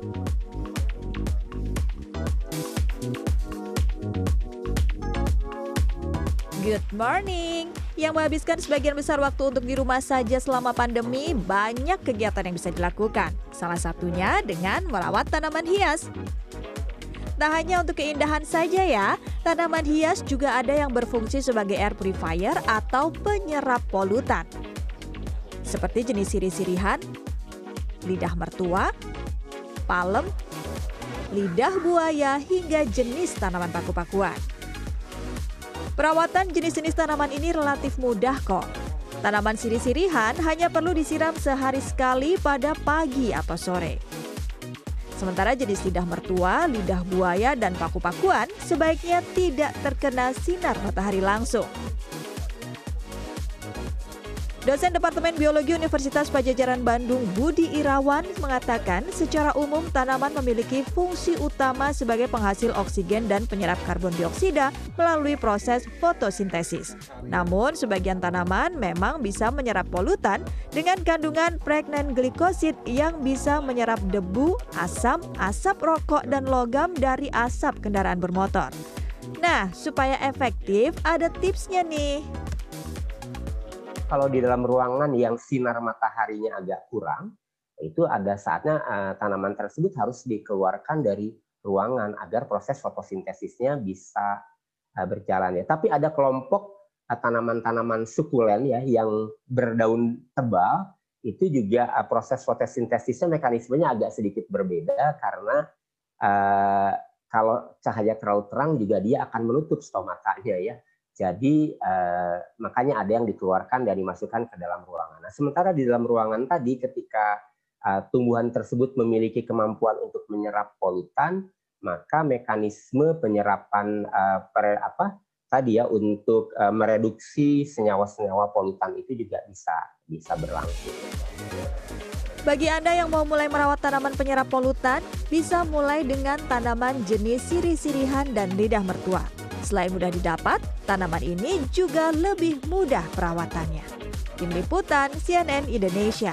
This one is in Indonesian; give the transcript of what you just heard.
Good morning. Yang menghabiskan sebagian besar waktu untuk di rumah saja selama pandemi, banyak kegiatan yang bisa dilakukan. Salah satunya dengan merawat tanaman hias. Tak hanya untuk keindahan saja ya, tanaman hias juga ada yang berfungsi sebagai air purifier atau penyerap polutan. Seperti jenis sirih-sirihan, lidah mertua, palem, lidah buaya hingga jenis tanaman paku-pakuan. Perawatan jenis-jenis tanaman ini relatif mudah kok. Tanaman sirih-sirihan hanya perlu disiram sehari sekali pada pagi atau sore. Sementara jenis lidah mertua, lidah buaya, dan paku-pakuan sebaiknya tidak terkena sinar matahari langsung. Dosen Departemen Biologi Universitas Pajajaran Bandung Budi Irawan mengatakan secara umum tanaman memiliki fungsi utama sebagai penghasil oksigen dan penyerap karbon dioksida melalui proses fotosintesis. Namun sebagian tanaman memang bisa menyerap polutan dengan kandungan pregnan glikosid yang bisa menyerap debu, asam, asap rokok dan logam dari asap kendaraan bermotor. Nah, supaya efektif ada tipsnya nih kalau di dalam ruangan yang sinar mataharinya agak kurang, itu ada saatnya uh, tanaman tersebut harus dikeluarkan dari ruangan agar proses fotosintesisnya bisa uh, berjalan ya. Tapi ada kelompok uh, tanaman-tanaman sukulen ya yang berdaun tebal itu juga proses fotosintesisnya mekanismenya agak sedikit berbeda karena kalau cahaya terlalu terang juga dia akan menutup stomatanya ya. Jadi eh, makanya ada yang dikeluarkan dan dimasukkan ke dalam ruangan. Nah, sementara di dalam ruangan tadi ketika eh, tumbuhan tersebut memiliki kemampuan untuk menyerap polutan, maka mekanisme penyerapan eh, per, apa tadi ya untuk eh, mereduksi senyawa-senyawa polutan itu juga bisa bisa berlangsung. Bagi Anda yang mau mulai merawat tanaman penyerap polutan, bisa mulai dengan tanaman jenis sirih-sirihan dan lidah mertua. Selain mudah didapat, tanaman ini juga lebih mudah perawatannya. Tim Liputan CNN Indonesia